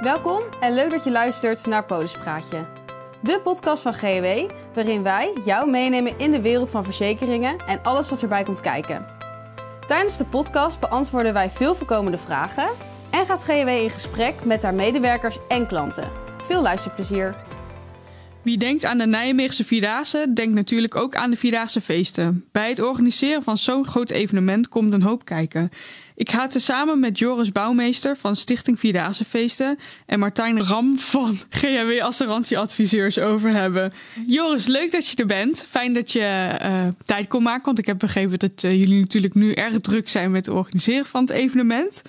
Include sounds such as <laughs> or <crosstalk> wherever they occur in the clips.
Welkom en leuk dat je luistert naar Polispraatje. De podcast van GW, waarin wij jou meenemen in de wereld van verzekeringen en alles wat erbij komt kijken. Tijdens de podcast beantwoorden wij veel voorkomende vragen en gaat GW in gesprek met haar medewerkers en klanten. Veel luisterplezier! Wie denkt aan de Nijmeegse Vierdaagse, denkt natuurlijk ook aan de Vierdaagse feesten. Bij het organiseren van zo'n groot evenement komt een hoop kijken. Ik ga het samen met Joris Bouwmeester van Stichting Vierdaagse Feesten en Martijn Ram van <laughs> GHW Assurantieadviseurs over hebben. Joris, leuk dat je er bent. Fijn dat je uh, tijd kon maken, want ik heb begrepen dat uh, jullie natuurlijk nu erg druk zijn met het organiseren van het evenement.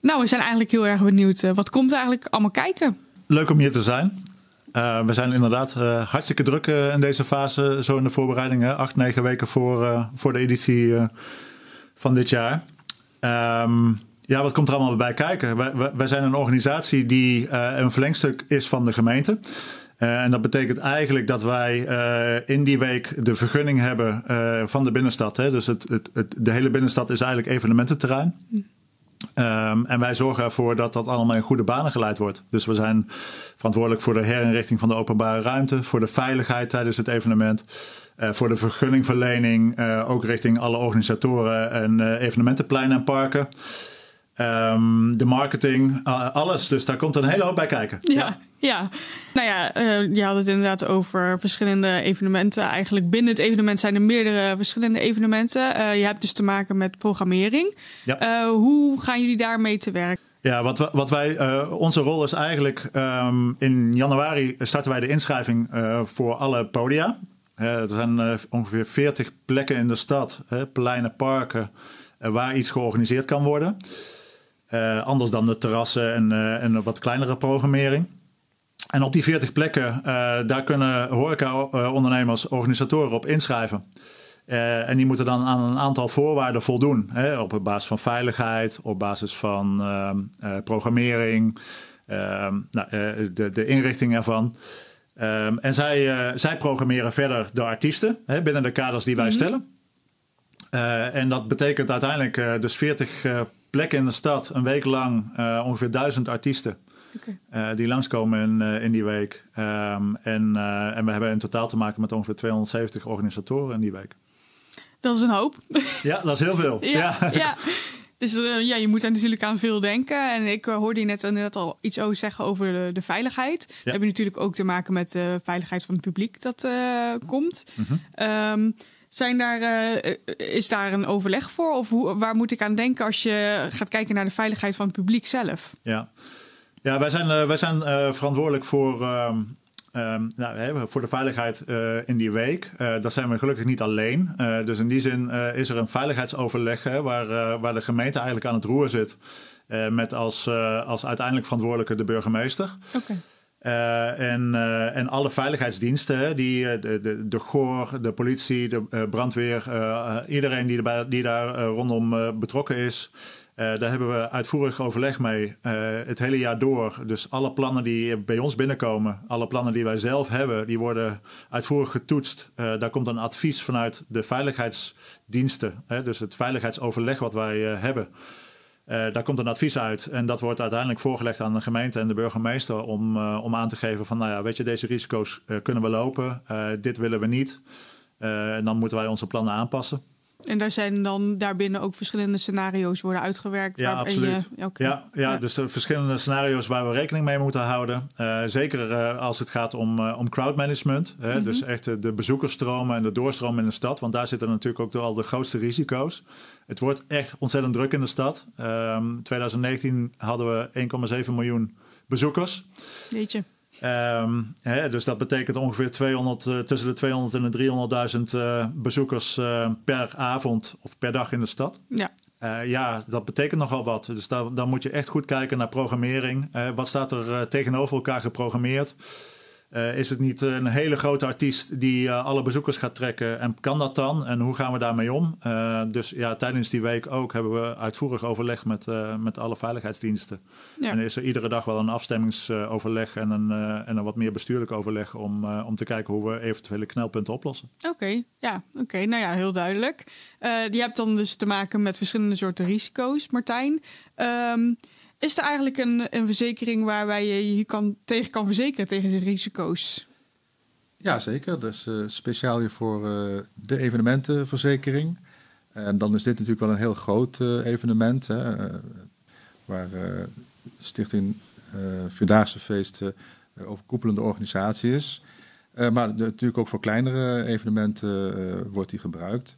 Nou, we zijn eigenlijk heel erg benieuwd. Uh, wat komt er eigenlijk allemaal kijken? Leuk om hier te zijn. Uh, we zijn inderdaad uh, hartstikke druk uh, in deze fase, zo in de voorbereidingen. Acht, negen weken voor, voor de editie van dit jaar. Um, ja, wat komt er allemaal bij kijken? Wij, wij zijn een organisatie die een verlengstuk is van de gemeente. en dat betekent eigenlijk dat wij in die week de vergunning hebben van de binnenstad. Hè? Dus het, het, de hele binnenstad is eigenlijk evenemententerrein. Um, en wij zorgen ervoor dat dat allemaal in goede banen geleid wordt. Dus we zijn verantwoordelijk voor de herinrichting van de openbare ruimte, voor de veiligheid tijdens het evenement, uh, voor de vergunningverlening, uh, ook richting alle organisatoren en uh, evenementenpleinen en parken. Um, de marketing, alles. Dus daar komt een hele hoop bij kijken. Ja, ja. ja. nou ja, uh, je had het inderdaad over verschillende evenementen. Eigenlijk binnen het evenement zijn er meerdere verschillende evenementen. Uh, je hebt dus te maken met programmering. Ja. Uh, hoe gaan jullie daarmee te werk? Ja, wat, wat wij, uh, onze rol is eigenlijk. Um, in januari starten wij de inschrijving uh, voor alle podia. Uh, er zijn uh, ongeveer 40 plekken in de stad, pleinen, parken, waar iets georganiseerd kan worden. Uh, anders dan de terrassen en, uh, en wat kleinere programmering. En op die 40 plekken, uh, daar kunnen horeca-ondernemers, organisatoren op inschrijven. en die moeten dan aan een aantal voorwaarden voldoen. Hè, op basis van veiligheid, op basis van programmering, nou, de, de inrichting ervan. Um, en zij, zij programmeren verder de artiesten hè, binnen de kaders die wij mm -hmm. stellen. en dat betekent uiteindelijk dus 40 plekken in de stad, een week lang, uh, ongeveer duizend artiesten. Okay. Uh, die langskomen in, uh, in die week. Um, en, en we hebben in totaal te maken met ongeveer 270 organisatoren in die week. Dat is een hoop. Ja, dat is heel veel. ja, ja. ja. <laughs> Dus ja, je moet er natuurlijk aan veel denken. En ik hoorde je net, al iets over zeggen over de, de veiligheid. Ja. We hebben natuurlijk ook te maken met de veiligheid van het publiek dat komt. -hmm. um, zijn daar, is daar een overleg voor? Of hoe, waar moet ik aan denken als je gaat kijken naar de veiligheid van het publiek zelf? Ja, ja wij zijn, wij zijn verantwoordelijk voor, um, um, nou, voor de veiligheid in die week. dat zijn we gelukkig niet alleen. dus in die zin is er een veiligheidsoverleg hè, waar, waar de gemeente eigenlijk aan het roer zit. met als, als uiteindelijk verantwoordelijke de burgemeester. Okay. Uh, en, uh, en alle veiligheidsdiensten, die, de, de, de GOR, de politie, de uh, brandweer, iedereen die, erbij, die daar rondom betrokken is, daar hebben we uitvoerig overleg mee het hele jaar door. Dus alle plannen die bij ons binnenkomen, alle plannen die wij zelf hebben, die worden uitvoerig getoetst. daar komt een advies vanuit de veiligheidsdiensten, dus het veiligheidsoverleg wat wij hebben. Daar komt een advies uit en dat wordt uiteindelijk voorgelegd aan de gemeente en de burgemeester om, om aan te geven van, nou ja, weet je, deze risico's kunnen we lopen, dit willen we niet. en dan moeten wij onze plannen aanpassen. En daar zijn dan daarbinnen ook verschillende scenario's worden uitgewerkt. Ja, absoluut. Je, okay. ja, ja, ja, dus er verschillende scenario's waar we rekening mee moeten houden. Uh, zeker uh, als het gaat om, uh, om crowdmanagement. Hè? Mm -hmm. Dus echt de bezoekersstromen en de doorstroom in de stad. Want daar zitten natuurlijk ook al de grootste risico's. Het wordt echt ontzettend druk in de stad. Um, 2019 hadden we 1,7 miljoen bezoekers. Weet je. Um, hè, dus dat betekent ongeveer 200, uh, tussen de 200 en de 300.000 uh, bezoekers uh, per avond of per dag in de stad. Ja. ja, dat betekent nogal wat. Dus daar, dan moet je echt goed kijken naar programmering. wat staat er tegenover elkaar geprogrammeerd? Uh, is het niet een hele grote artiest die uh, alle bezoekers gaat trekken? En kan dat dan? En hoe gaan we daarmee om? Uh, dus ja, tijdens die week ook hebben we uitvoerig overleg met, met alle veiligheidsdiensten. Ja. En is er iedere dag wel een afstemmingsoverleg en een, en een wat meer bestuurlijk overleg om, om te kijken hoe we eventuele knelpunten oplossen. Oké, okay, ja, oké. Okay. Nou ja, heel duidelijk. je hebt dan dus te maken met verschillende soorten risico's, Martijn. Um, Is er eigenlijk een, een verzekering waarbij je je kan, tegen kan verzekeren tegen de risico's? Ja, zeker. Dus uh, speciaal hier voor uh, de evenementenverzekering. En dan is dit natuurlijk wel een heel groot uh, evenement, hè, waar Stichting Vierdaagse Feesten overkoepelende organisatie is. maar natuurlijk ook voor kleinere evenementen wordt die gebruikt.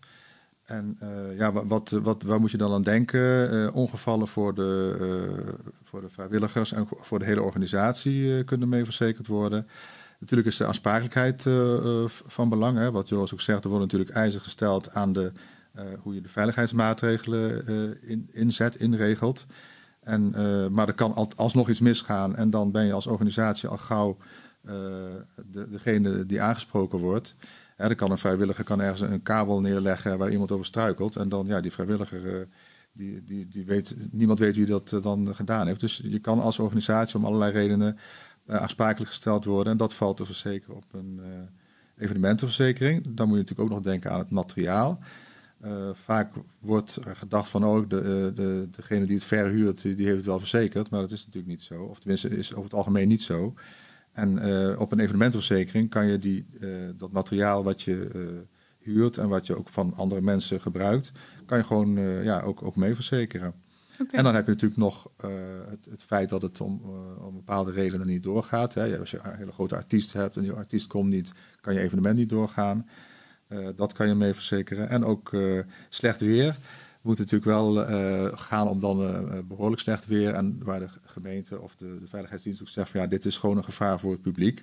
En ja, wat, wat, waar moet je dan aan denken? ongevallen voor de, voor de vrijwilligers en voor de hele organisatie kunnen mee verzekerd worden. Natuurlijk is de aansprakelijkheid van belang. Hè. Wat Joris ook zegt, er wordt natuurlijk eisen gesteld aan de, hoe je de veiligheidsmaatregelen in, inzet, inregelt. En, maar er kan alsnog iets misgaan en dan ben je als organisatie al gauw de, degene die aangesproken wordt. Er kan een vrijwilliger kan ergens een kabel neerleggen waar iemand over struikelt. En dan, ja, die vrijwilliger, die, die, die weet, niemand weet wie dat dan gedaan heeft. Dus je kan als organisatie om allerlei redenen uh, aansprakelijk gesteld worden. En dat valt te verzekeren op een evenementenverzekering. Dan moet je natuurlijk ook nog denken aan het materiaal. Vaak wordt gedacht van, oh, de, de, degene die het verhuurt, die heeft het wel verzekerd. Maar dat is natuurlijk niet zo. Of tenminste, is over het algemeen niet zo. En op een evenementenverzekering kan je die, dat materiaal wat je huurt en wat je ook van andere mensen gebruikt, kan je gewoon ja, ook, ook mee verzekeren. En dan heb je natuurlijk nog het, het, feit dat het om, om bepaalde redenen niet doorgaat. Hè. Als je een hele grote artiest hebt en die artiest komt niet, kan je evenement niet doorgaan. Dat kan je mee verzekeren. En ook slecht weer. Het moet natuurlijk wel gaan om dan behoorlijk slecht weer. En waar de gemeente of de, de veiligheidsdienst ook zegt van ja, dit is gewoon een gevaar voor het publiek.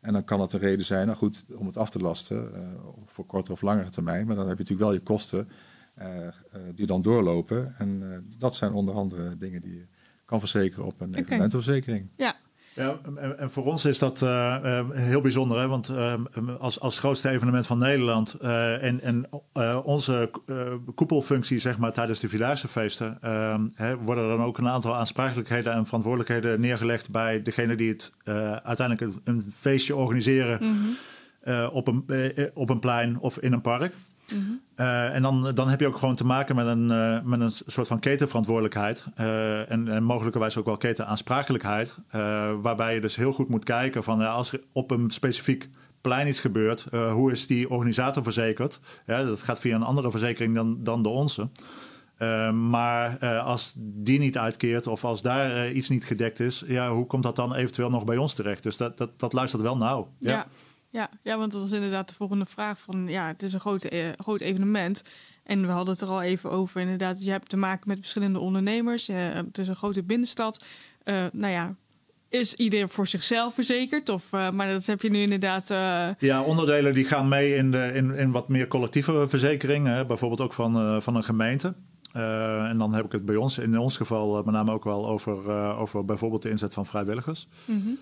En dan kan het een reden zijn, nou goed, om het af te lasten, voor kortere of langere termijn. Maar dan heb je natuurlijk wel je kosten die dan doorlopen. En dat zijn onder andere dingen die je kan verzekeren op een okay. evenementenverzekering. Ja. Ja, en, en voor ons is dat uh, heel bijzonder, hè? want als, als grootste evenement van Nederland en, en onze koepelfunctie zeg maar, tijdens de Vierdaagse feesten, hè, worden dan ook een aantal aansprakelijkheden en verantwoordelijkheden neergelegd bij degene die het uiteindelijk een, een, feestje organiseren mm -hmm. op, een, op een plein of in een park. Uh, en dan, dan heb je ook gewoon te maken met een, uh, met een soort van ketenverantwoordelijkheid. Uh, en, en mogelijkerwijs ook wel ketenaansprakelijkheid. waarbij je dus heel goed moet kijken van als er op een specifiek plein iets gebeurt, hoe is die organisator verzekerd? Dat gaat via een andere verzekering dan, dan de onze. maar als die niet uitkeert of als daar iets niet gedekt is, ja, hoe komt dat dan eventueel nog bij ons terecht? Dus dat, dat, dat luistert wel nauw. ja. Ja, ja, want dat was inderdaad de volgende vraag van ja, het is een groot, eh, groot evenement. En we hadden het er al even over. Inderdaad, je hebt te maken met verschillende ondernemers. Uh, het is een grote binnenstad. Uh, nou ja, is iedereen voor zichzelf verzekerd? Of, uh, maar dat heb je nu inderdaad. Uh... Ja, onderdelen die gaan mee in, de, in, in wat meer collectieve verzekeringen. Bijvoorbeeld ook van, van een gemeente. en dan heb ik het bij ons, in ons geval, met name ook wel over, over bijvoorbeeld de inzet van vrijwilligers. Mm -hmm.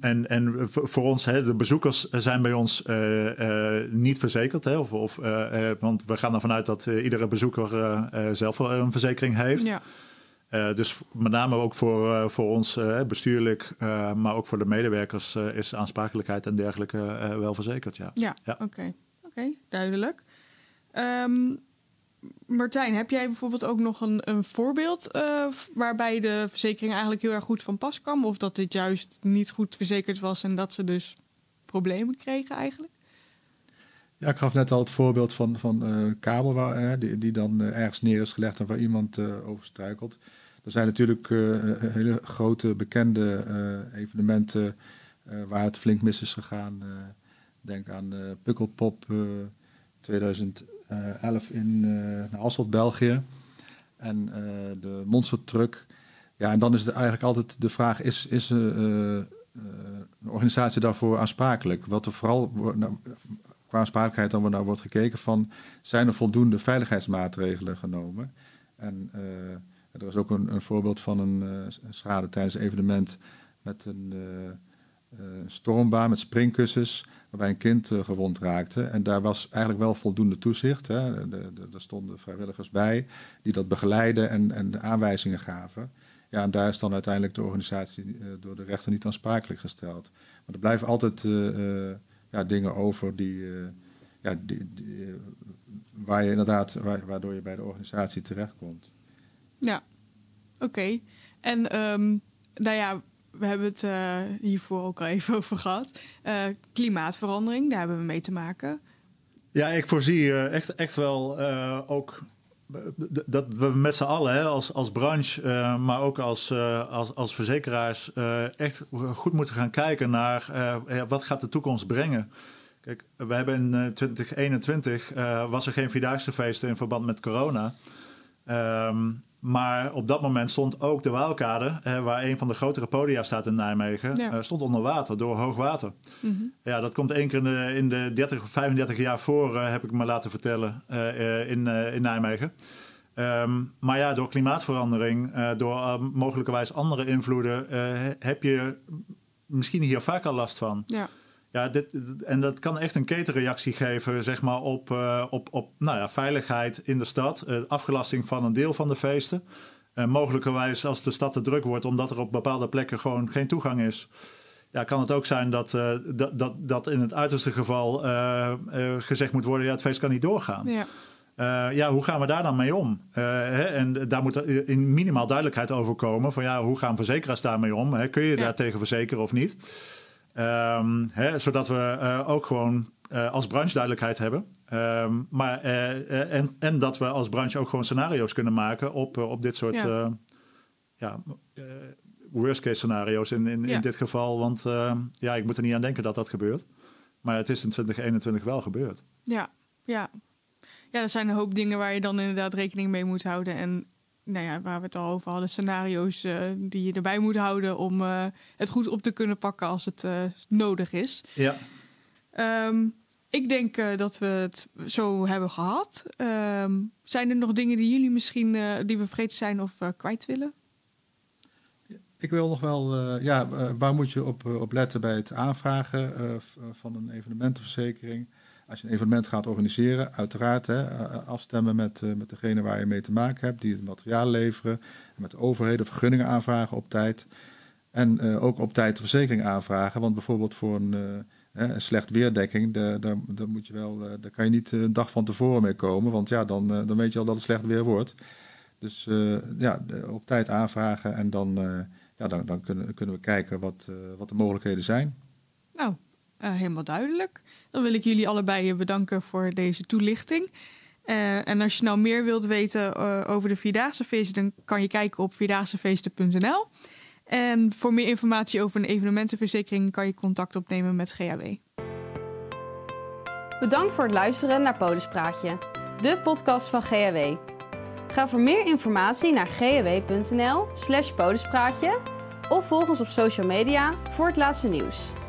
En, en voor ons, hè, de bezoekers zijn bij ons uh, uh, niet verzekerd. Hè, of, of, uh, want we gaan ervan uit dat iedere bezoeker zelf een verzekering heeft. Ja. dus met name ook voor, voor ons bestuurlijk, maar ook voor de medewerkers is aansprakelijkheid en dergelijke wel verzekerd. Ja, ja, ja. oké, oké, duidelijk. Um, Martijn, heb jij bijvoorbeeld ook nog een, een voorbeeld uh, waarbij de verzekering eigenlijk heel erg goed van pas kwam? Of dat dit juist niet goed verzekerd was en dat ze dus problemen kregen eigenlijk? Ja, ik gaf net al het voorbeeld van, van uh, kabel waar, die, die dan ergens neer is gelegd en waar iemand over struikelt. Er zijn natuurlijk hele grote bekende evenementen waar het flink mis is gegaan. denk aan Pukkelpop 2000. 11 eh, in uh, België. En uh, de Monster Truck. Ja, en dan is het eigenlijk altijd de vraag: is, is een organisatie daarvoor aansprakelijk? Wat er vooral nou, qua aansprakelijkheid dan naar wordt gekeken van... zijn er voldoende veiligheidsmaatregelen genomen? En er is ook een, een voorbeeld van een, schade tijdens een evenement... met een stormbaan met springkussens waarbij een kind uh, gewond raakte. En daar was eigenlijk wel voldoende toezicht. Hè. Er stonden vrijwilligers bij die dat begeleiden en, en de aanwijzingen gaven. Ja, en daar is dan uiteindelijk de organisatie uh, door de rechter niet aansprakelijk gesteld. Maar er blijven altijd ja, dingen over die, ja, die, die waar je inderdaad, waar, waardoor je bij de organisatie terechtkomt. Ja, Oké. En um, nou ja, we hebben het uh, hiervoor ook al even <laughs> over gehad. Uh, klimaatverandering, daar hebben we mee te maken. Ja, ik voorzie uh, echt, echt wel ook dat we met z'n allen, hè, als, als branche, maar ook als, als, als verzekeraars, echt goed moeten gaan kijken naar wat gaat de toekomst brengen. Kijk, we hebben in 2021 was er geen Vierdaagse feesten in verband met corona. Um, maar op dat moment stond ook de Waalkade, waar een van de grotere podia staat in Nijmegen, ja. stond onder water door hoogwater. Mm -hmm. Ja, dat komt één keer in de, in de 30 of 35 jaar voor, heb ik me laten vertellen, in, in Nijmegen. Um, maar ja, door klimaatverandering, door mogelijkerwijs andere invloeden, heb je misschien hier vaker last van. Ja. Ja, dit, en dat kan echt een ketenreactie geven zeg maar, op, op, op nou ja, veiligheid in de stad. afgelasting van een deel van de feesten. mogelijkerwijs als de stad te druk wordt omdat er op bepaalde plekken gewoon geen toegang is. Ja, kan het ook zijn dat, dat, dat, dat in het uiterste geval gezegd moet worden... ja, het feest kan niet doorgaan. Ja. Uh, ja, hoe gaan we daar dan mee om? Uh, hè, en daar moet in minimaal duidelijkheid over komen. Van ja, hoe gaan verzekeraars daarmee om? Hè? Kun je ja. daar tegen verzekeren of niet? Um, hè, zodat we uh, ook gewoon als branche duidelijkheid hebben. Um, maar, en, en dat we als branche ook gewoon scenario's kunnen maken op, op dit soort ja. ja worst case scenario's in, in, ja. in dit geval. Want ja, ik moet er niet aan denken dat dat gebeurt. Maar het is in 2021 wel gebeurd. Ja, ja ja, er zijn een hoop dingen waar je dan inderdaad rekening mee moet houden. En nou ja, waar we het al over hadden, scenario's uh, die je erbij moet houden om uh, het goed op te kunnen pakken als het uh, nodig is. Ja. Um, ik denk dat we het zo hebben gehad. Um, zijn er nog dingen die jullie misschien die we vergeten zijn of kwijt willen? Ik wil nog wel, ja, waar moet je op, op letten bij het aanvragen van een evenementenverzekering? Als je een evenement gaat organiseren, uiteraard hè, eh, eh, afstemmen met, uh, met degene waar je mee te maken hebt, die het materiaal leveren. En met de overheden vergunningen aanvragen op tijd. En uh, ook op tijd de verzekering aanvragen. Want bijvoorbeeld voor een, slecht weerdekking, daar, daar, daar, moet je wel, daar kan je niet een dag van tevoren mee komen. Want ja, dan, dan weet je al dat het slecht weer wordt. Dus ja, op tijd aanvragen en dan, ja, dan, dan kunnen, kunnen we kijken wat, wat de mogelijkheden zijn. Nou, helemaal duidelijk. Dan wil ik jullie allebei bedanken voor deze toelichting. Uh, en als je nou meer wilt weten over de Vierdaagse feesten, dan kan je kijken op vierdaagse En voor meer informatie over een evenementenverzekering kan je contact opnemen met GHW. Bedankt voor het luisteren naar Podespraatje, de podcast van GHW. Ga voor meer informatie naar ghw.nl slash podespraatje of volg ons op social media voor het laatste nieuws.